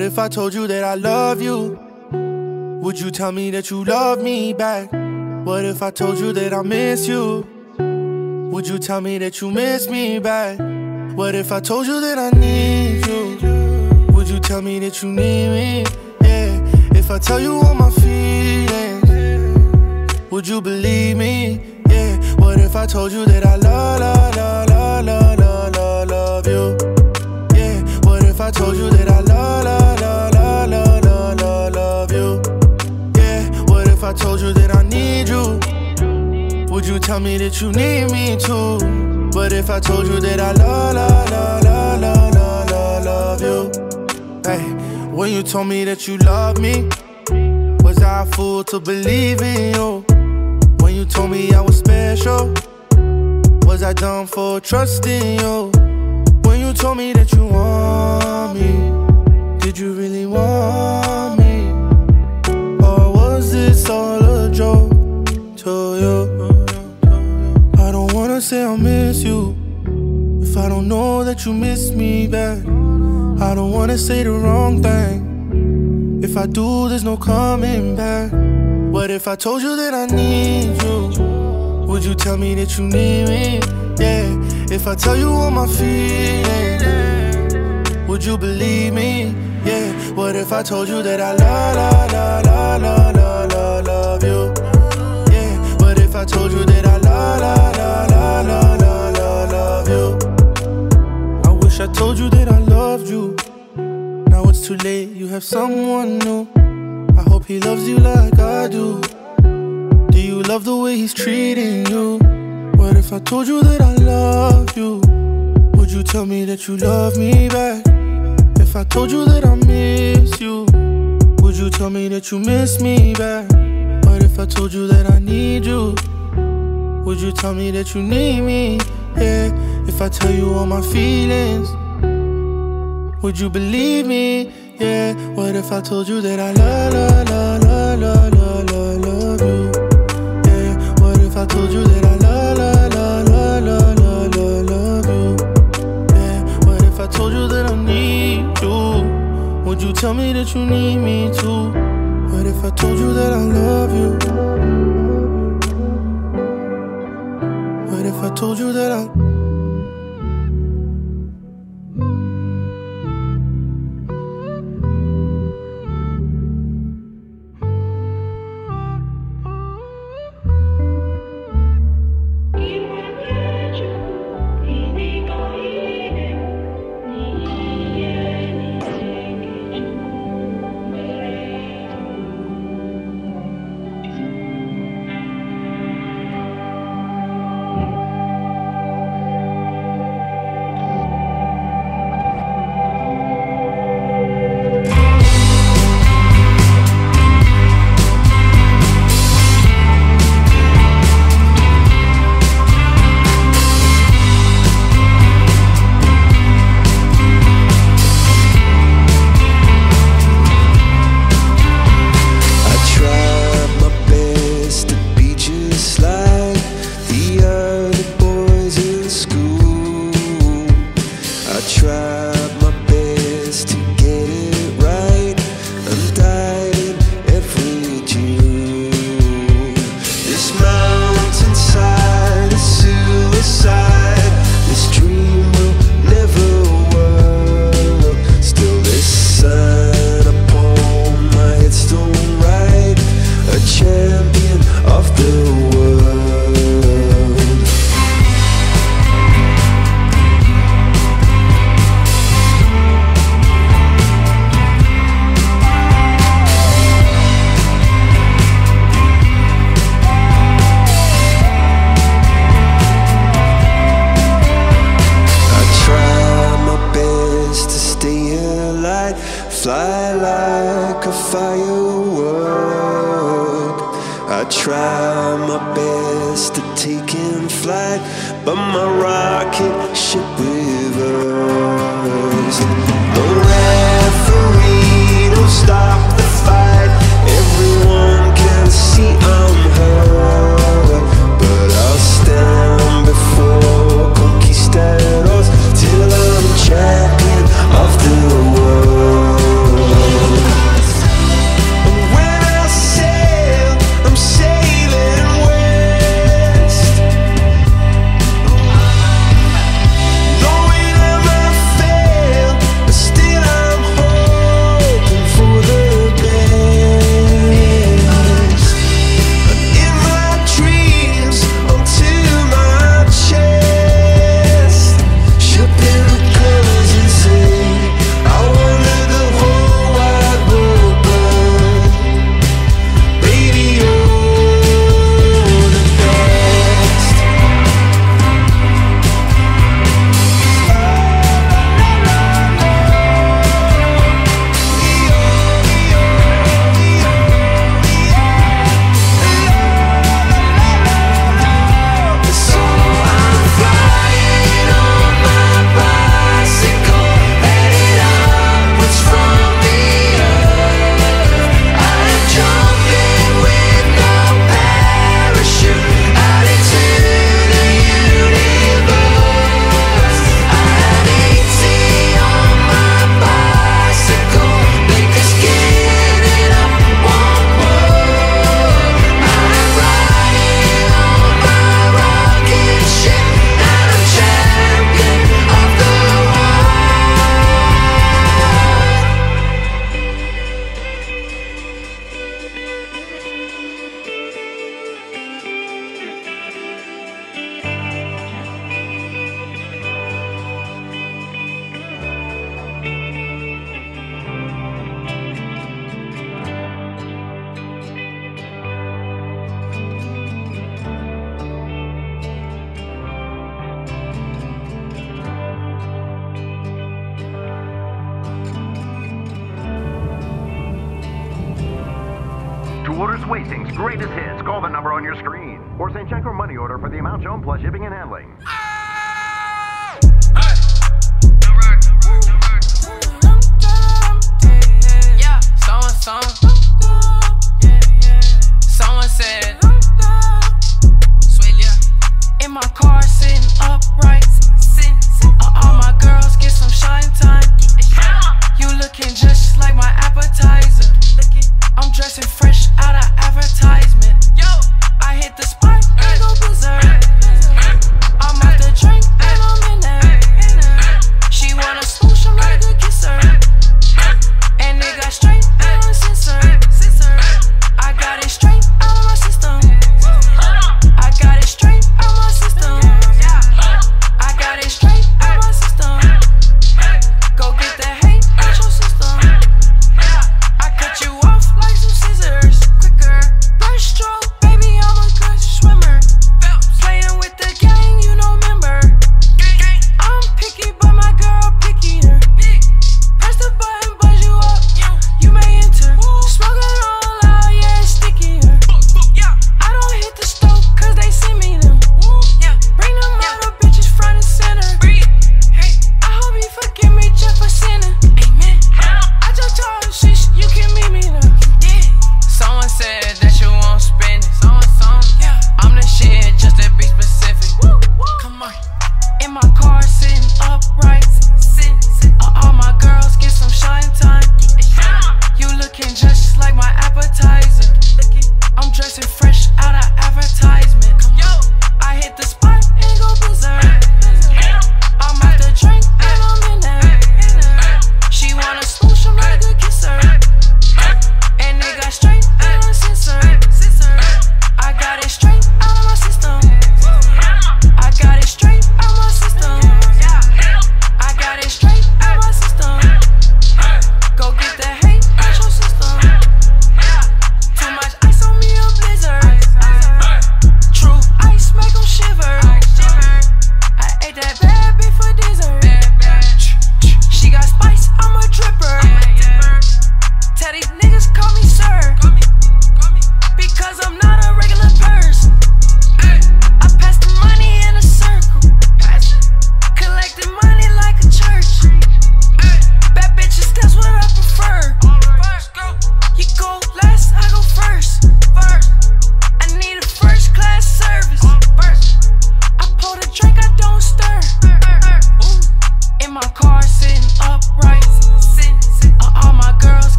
What if I told you that I love you? Would you tell me that you love me back? What if I told you that I miss you? Would you tell me that you miss me back? What if I told you that I need you? Would you tell me that you need me? Yeah. If I tell you all my feelings, would you believe me? Yeah. What if I told you that I love, love, love, love, love, love, love, you? Yeah. What if I told you that I love, love, Would you tell me that you need me too? But if I told you that I love, love, love, love, love, love, love, love you? Hey, when you told me that you love me, was I a fool to believe in you? When you told me I was special, was I dumb for trusting you? When you told me that you you miss me back. I don't wanna say the wrong thing. If I do, there's no coming back. What if I told you that I need you? Would you tell me that you need me? Yeah. If I tell you all my feelings, would you believe me? Yeah. What if I told you that I love, love, love, love, love, love, love you? Yeah. What if I told you that I love, love, love, love, love, love, love you? Told you that I loved you. Now it's too late, you have someone new. I hope he loves you like I do. Do you love the way he's treating you? What if I told you that I love you? Would you tell me that you love me back? If I told you that I miss you, would you tell me that you miss me back? What if I told you that I need you? Would you tell me that you need me? Yeah, if I tell you all my feelings, would you believe me? Yeah, what if I told you that I love, love, love, love, love, love, love you? Yeah, what if I told you that I love, love, love, love, love, love, love you? Yeah, what if I told you that I need you? Would you tell me that you need me too? What if I told you that I love you? What if I told you that I I shown plus shipping and handling. Someone said,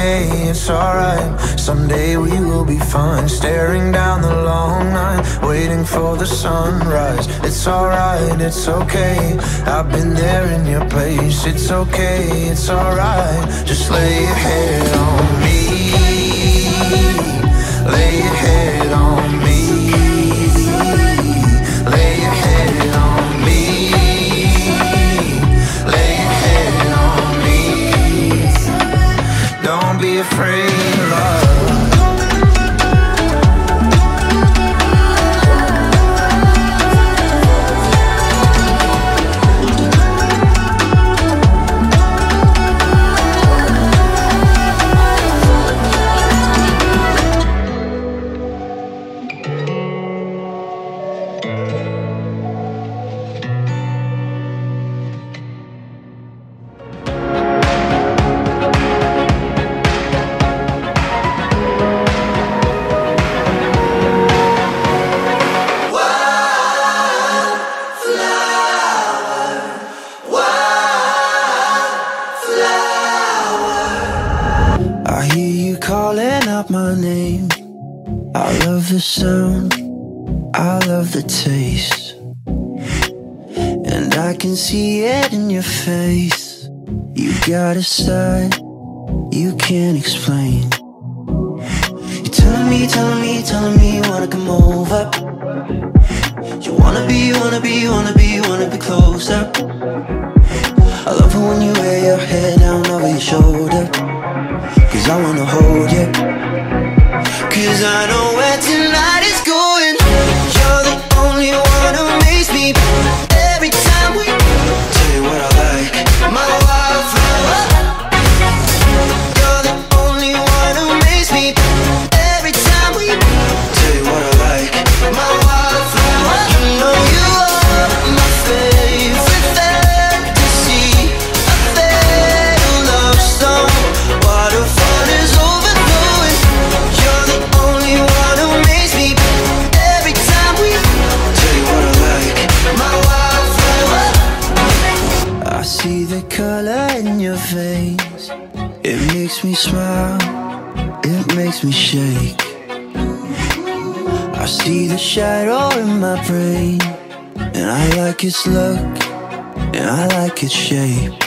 okay, it's alright. Someday we will be fine. Staring down the long night, waiting for the sunrise. It's alright, it's okay. I've been there in your place. It's okay, it's alright. Just lay your head on me. Lay your head on side you can't explain. You're telling me, telling me, telling me you wanna come over. You wanna be, wanna be, wanna be, wanna be closer. I love it when you wear your hair down over your shoulder. Cause I wanna hold you. Cause I know where tonight its shape.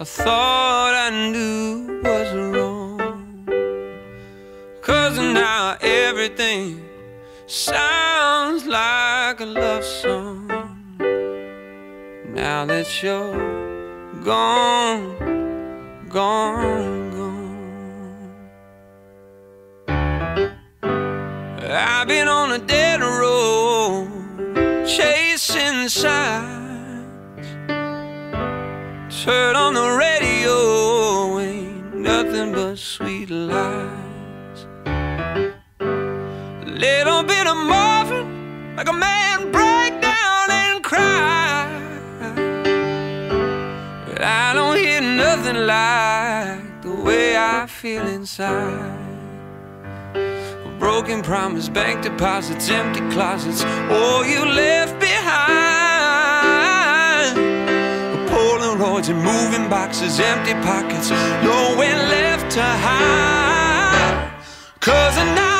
I thought I knew was wrong. Cause now everything sounds like a love song. Now that you're gone, gone, gone. I've been on a dead road, chasing sound Turn on the radio, ain't nothing but sweet lies. Little bit of Marvin, like a man break down and cry. But I don't hear nothing like the way I feel inside. A broken promise, bank deposits, empty closets, all you left behind. Polaroids and moving boxes, empty pockets, nowhere left to hide. Cause now everything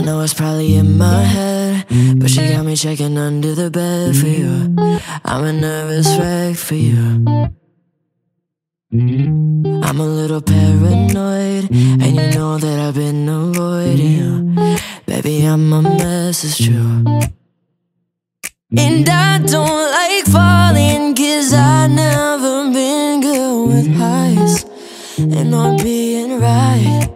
I know it's probably in my head, but she got me checking under the bed for you. I'm a nervous wreck for you. I'm a little paranoid, and you know that I've been avoiding you. Baby, I'm a mess, it's true. And I don't like falling, cause I never been good with highs and not being right.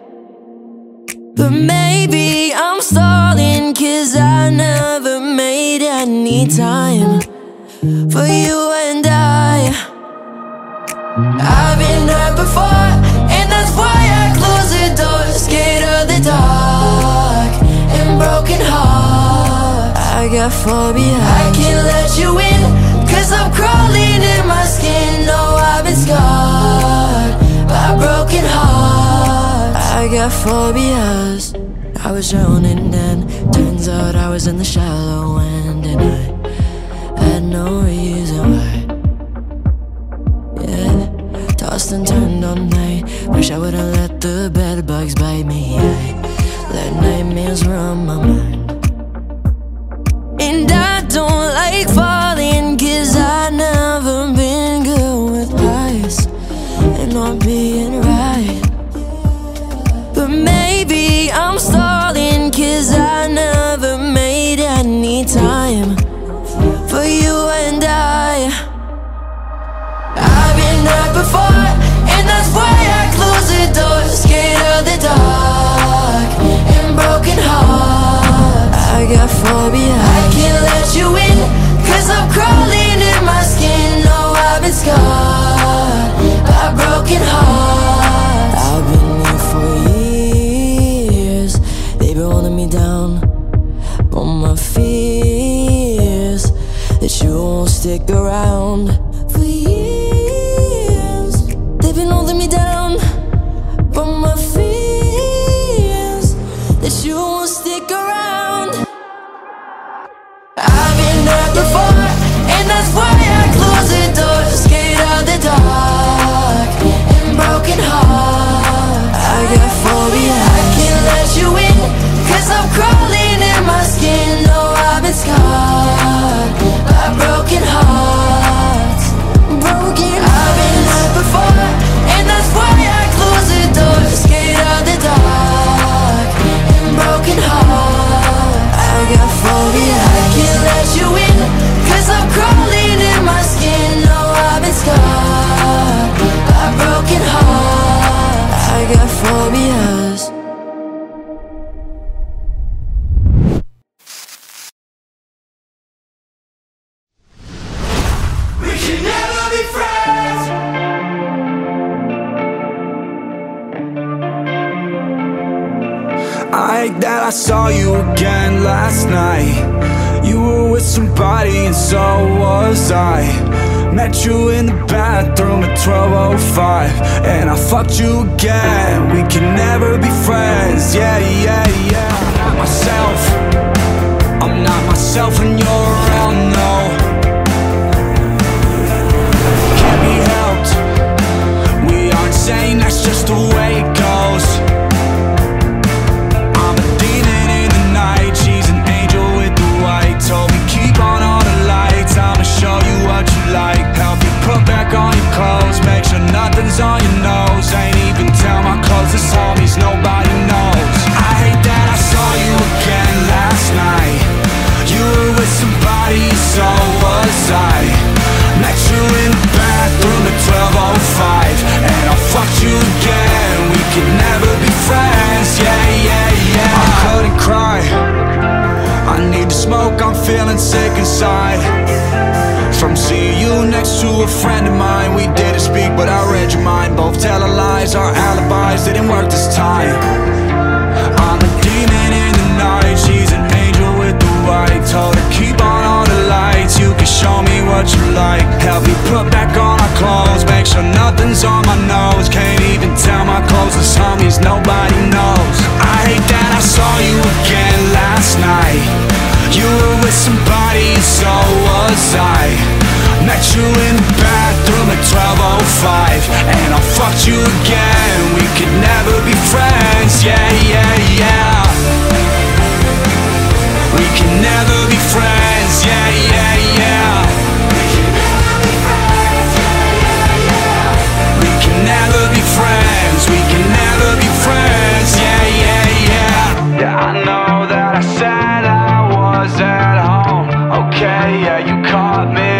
But maybe I'm stalling Cause I never made any time For you and I. I've been hurt before And that's why I close the door Scared of the dark And broken heart I got phobia. I can't let you in Cause I'm crawling in my skin. No, I've been scarred By broken heart I got phobias. I was drowning then, turns out I was in the shallow end, and I had no reason why. Yeah, tossed and turned all night. Wish I would've let the bed bugs bite me. I let nightmares run my mind. And I don't like falling, scarred by broken heart. I've been here for years. They've been holding me down. But my fears that you won't stick around somebody and so was I. Met you in the bathroom at 1205 And I fucked you again. We can never be friends. Yeah, yeah, yeah. I'm not myself. I'm not myself when you're around, no. Can't be helped. We aren't saying that's just the way it goes feeling sick From seeing you next to a friend of mine We didn't speak but I read your mind. Both telling lies, our alibis didn't work this time. I'm a demon in the night She's an angel with the white. Told her keep on all the lights You can show me what you like. Help me put back on our clothes Make sure nothing's on my nose. Can't even tell my closest homies Nobody knows. I hate that I saw you again last night You were with somebody, so was I. Met you in the bathroom at 1205 And I fucked you again. We could never be friends Yeah, yeah, yeah. We can never be friends Yeah, yeah, yeah. We can never be friends We can never be friends Yeah, yeah, yeah. Yeah, I know that I said was at home, okay, yeah, you caught me.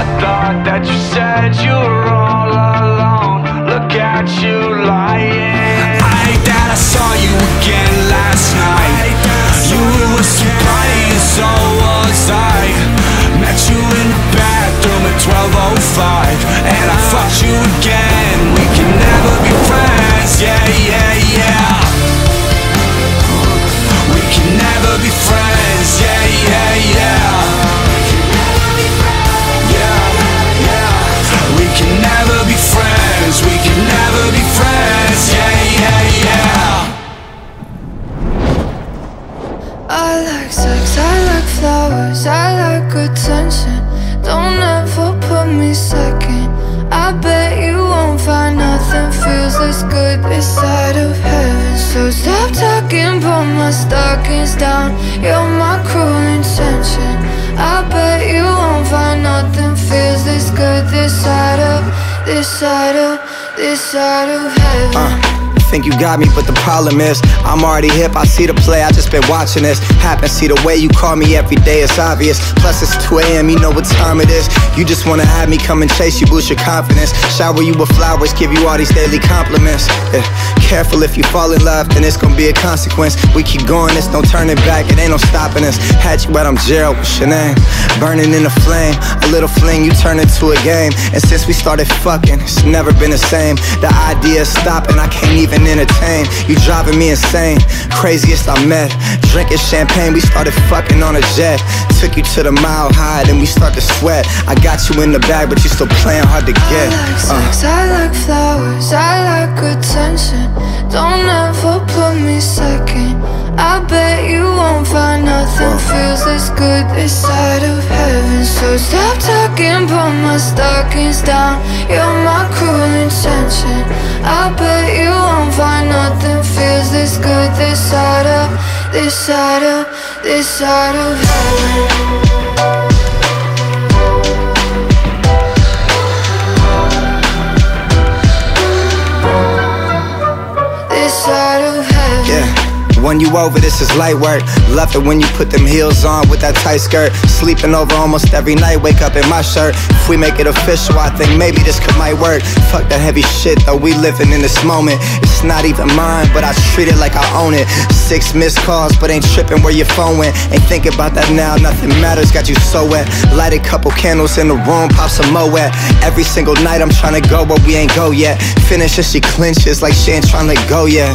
I thought that you said you were all alone. Look at you lying. I hate that I saw you again last night. You were with so was I. Met you in the bathroom at 12.05 And I fucked you again, we can never be friends, yeah. Down. You're my cruel intention. I bet you won't find nothing feels this good this side of, this side of, this side of heaven. Uh think you got me, but the problem is I'm already hip. I see the play, I just been watching this happen. See the way you call me every day, it's obvious. Plus it's 2 a.m. You know what time it is. You just wanna have me come and chase you, boost your confidence. Shower you with flowers, give you all these daily compliments. Yeah. Careful if you fall in love, then it's gonna be a consequence. We keep going, it's no turning back, it ain't no stopping us. Had you, but I'm Gerald, what's your name? Burning in the flame, a little fling, you turn into a game. And since we started fucking, it's never been the same. The idea of stopping, I can't even even entertain. You driving me insane. Craziest I met. Drinking champagne, we started fucking on a jet. Took you to the mile high, then we start to sweat. I got you in the bag, but you still playing hard to get. I like sex. I like flowers, I like attention. Don't ever put me second. I bet you won't find nothing feels as good this side of heaven. So stop talking, put my stockings down. You're my cruel intention. I bet you won't find nothing feels this good this side of, this side of, this side of heaven. When you over, this is light work. Love it when you put them heels on with that tight skirt. Sleeping over almost every night, wake up in my shirt. If we make it official, I think maybe this could might work. Fuck that heavy shit though, we living in this moment. It's not even mine, but I treat it like I own it. Six missed calls, but ain't tripping where your phone went. Ain't thinking about that now, nothing matters, got you so wet. Light a couple candles in the room, pop some Moet. Every single night I'm trying to go, but we ain't go yet. Finish and she clinches like she ain't trying to go yet.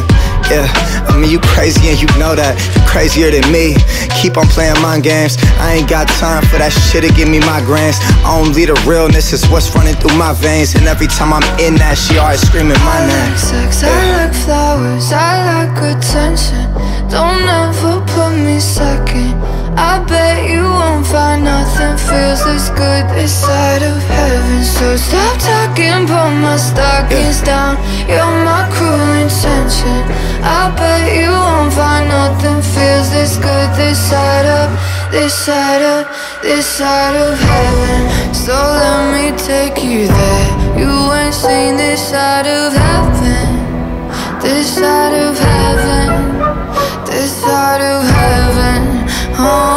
Yeah, I mean you crazy and you know that. You're crazier than me. Keep on playing mind games. I ain't got time for that shit to give me my migraines. Only the realness is what's running through my veins. And every time I'm in that, she always screaming my name I like sex, I like flowers, I like attention. Don't ever put me second I bet you won't find nothing feels as good this side of heaven. So stop talking, put my stockings yeah. down. You're my cruel intention. I bet you won't find nothing feels this good this side of This side of, this side of heaven. So let me take you there. You ain't seen this side of heaven. This side of heaven heaven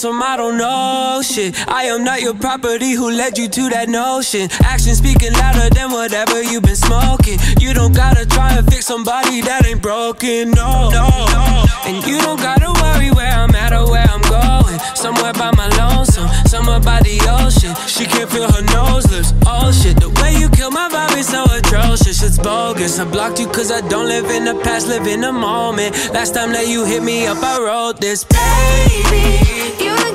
some I don't know shit. I am not your property led you to that notion. Action speaking louder than whatever you've been smoking. You don't gotta try and fix somebody that ain't broken. No, no, no. And you don't gotta worry where I'm at or where I'm going. Somewhere by my lonesome, somewhere by the ocean. She can't feel her nose lips. Oh shit, the way you kill my vibe is so atrocious. It's bogus. I blocked you cause I don't live in the past, live in the moment. Last time that you hit me up, I wrote this. Baby, you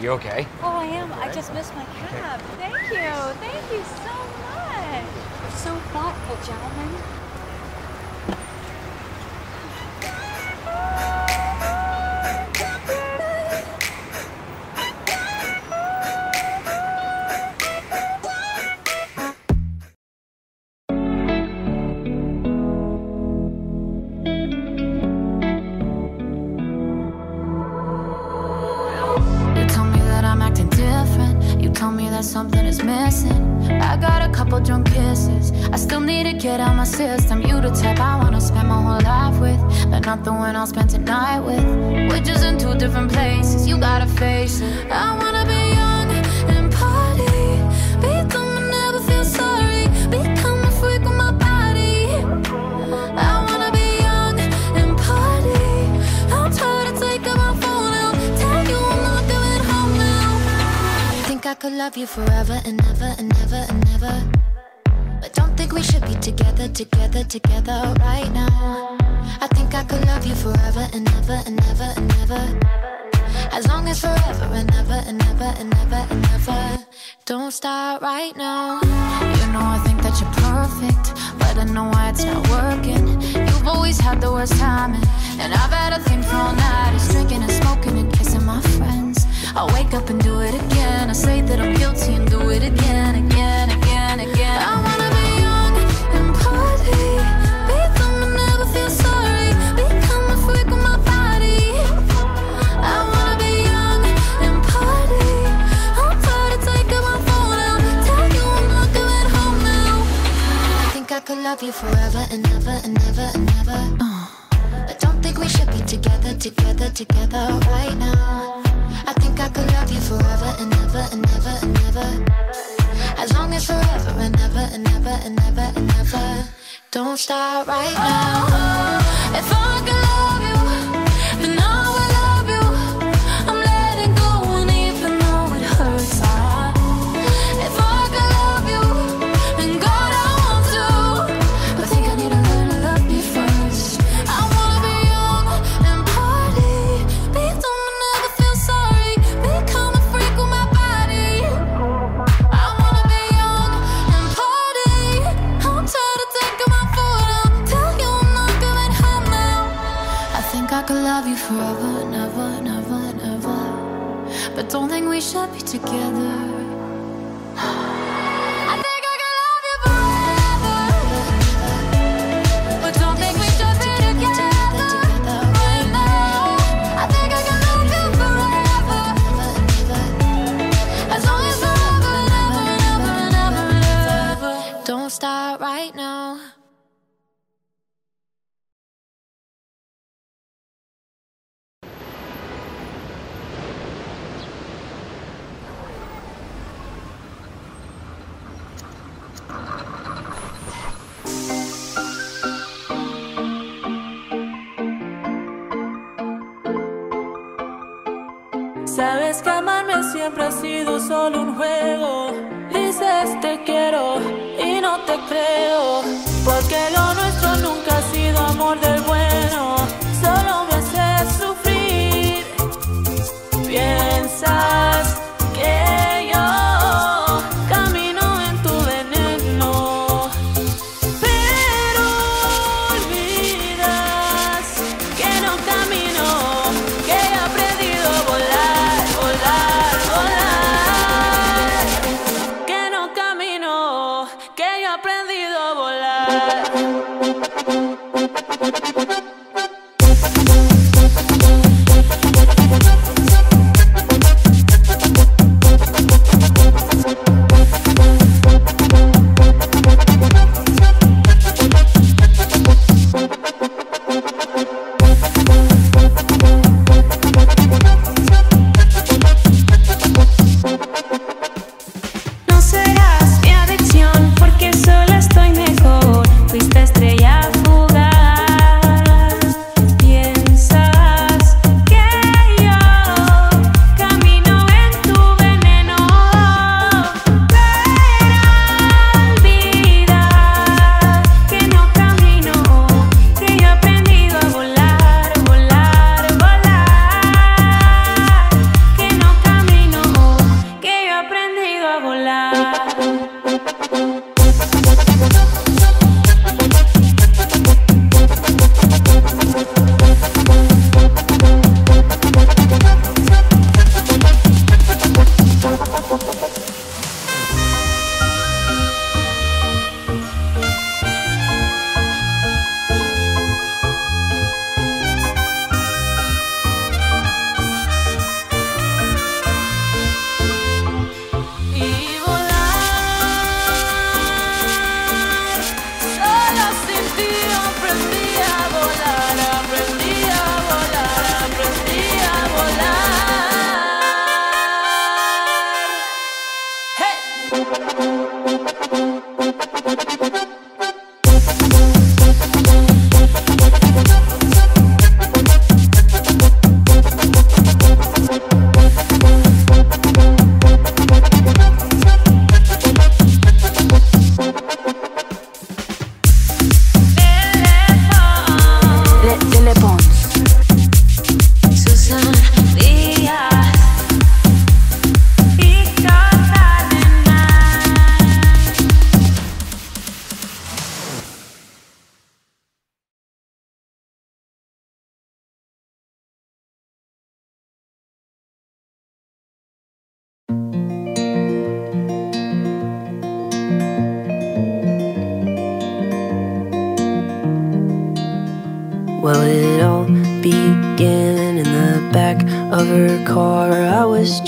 You okay? Oh, I am. Right. I just missed my cab. Okay. Thank you. Thank you so much. You're so thoughtful, gentlemen. Love you forever and ever and ever and ever. But don't think we should be together, together, together right now. I think I could love you forever and ever and ever and ever. As long as forever and ever and ever and ever and ever. Don't start right now. You know I think that you're perfect, but I know why it's not working. You've always had the worst timing, and I've had a thing for all night. It's drinking and smoking and kissing my friends. I wake up and do it again. I say that I'm guilty and do it again, again, again, again. I wanna be young and party. Be dumb and never feel sorry. Become a freak with my body. I wanna be young and party. I'm tired of taking my phone out. Tell you I'm not home now. I think I could love you forever and ever and ever and ever. Uh. But don't think we should be together, together, together right now. I think I could love you forever and ever and ever and ever. As long as forever and ever and ever and ever and ever. Don't start right now. If I could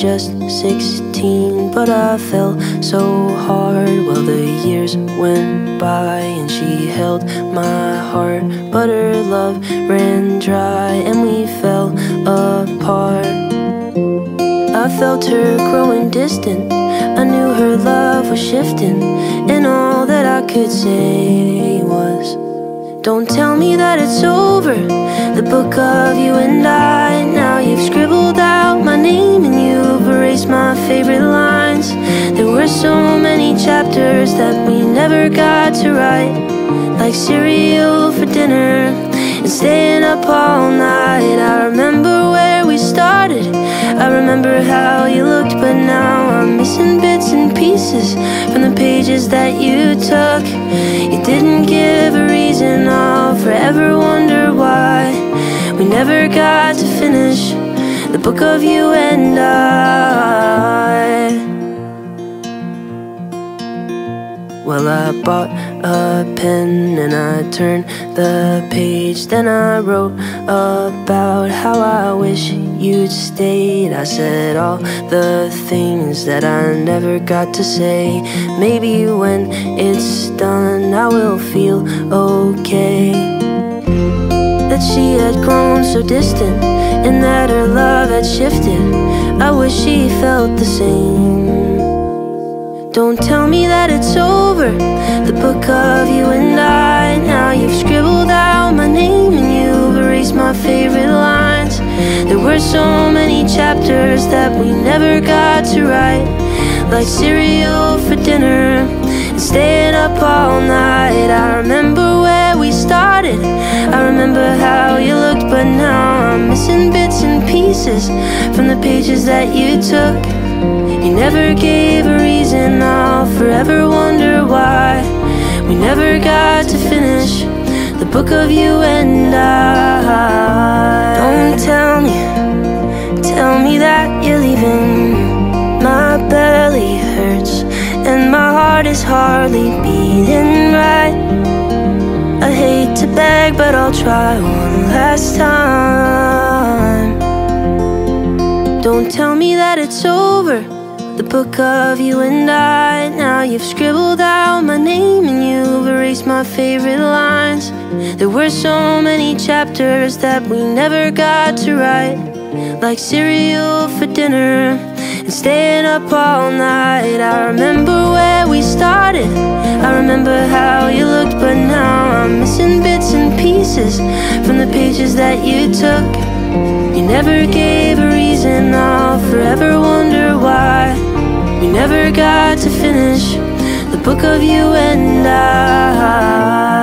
just 16, but I fell so hard. Well, the years went by and she held my heart, but her love ran dry and we fell apart. I felt her growing distant. I knew her love was shifting, and all that I could say was. Don't tell me that it's over. The book of you and I. Now you've scribbled out my name and you've my favorite lines. There were so many chapters that we never got to write. Like cereal for dinner and staying up all night. I remember where we started. I remember how you looked, but now I'm missing bits and pieces from the pages that you took. You didn't give a reason, I'll forever wonder why we never got to finish the book of you and I. Well, I bought a pen and I turned the page. Then I wrote about how I wish you'd stayed. I said all the things that I never got to say. Maybe when it's done, I will feel okay. That she had grown so distant and that her love had shifted. I wish she felt the same. Don't tell me that it's over. The book of you and I. Now you've scribbled out my name and you've erased my favorite lines. There were so many chapters that we never got to write. Like cereal for dinner staying up all night. I remember where we started. I remember how you looked, but now I'm missing bits and pieces from the pages that you took. You never gave a reason, I'll forever wonder why we never got to finish the book of you and I. Don't tell me, tell me that you're leaving. My my heart is hardly beating right. I hate to beg, but I'll try one last time. Don't tell me that it's over. The book of you and I. Now you've scribbled out my name and you've erased my favorite lines. There were so many chapters that we never got to write. Like cereal for dinner and staying up all night. I remember where we started. I remember how you looked, but now I'm missing bits and pieces from the pages that you took. You never gave a reason, I'll forever wonder why we never got to finish the book of you and I.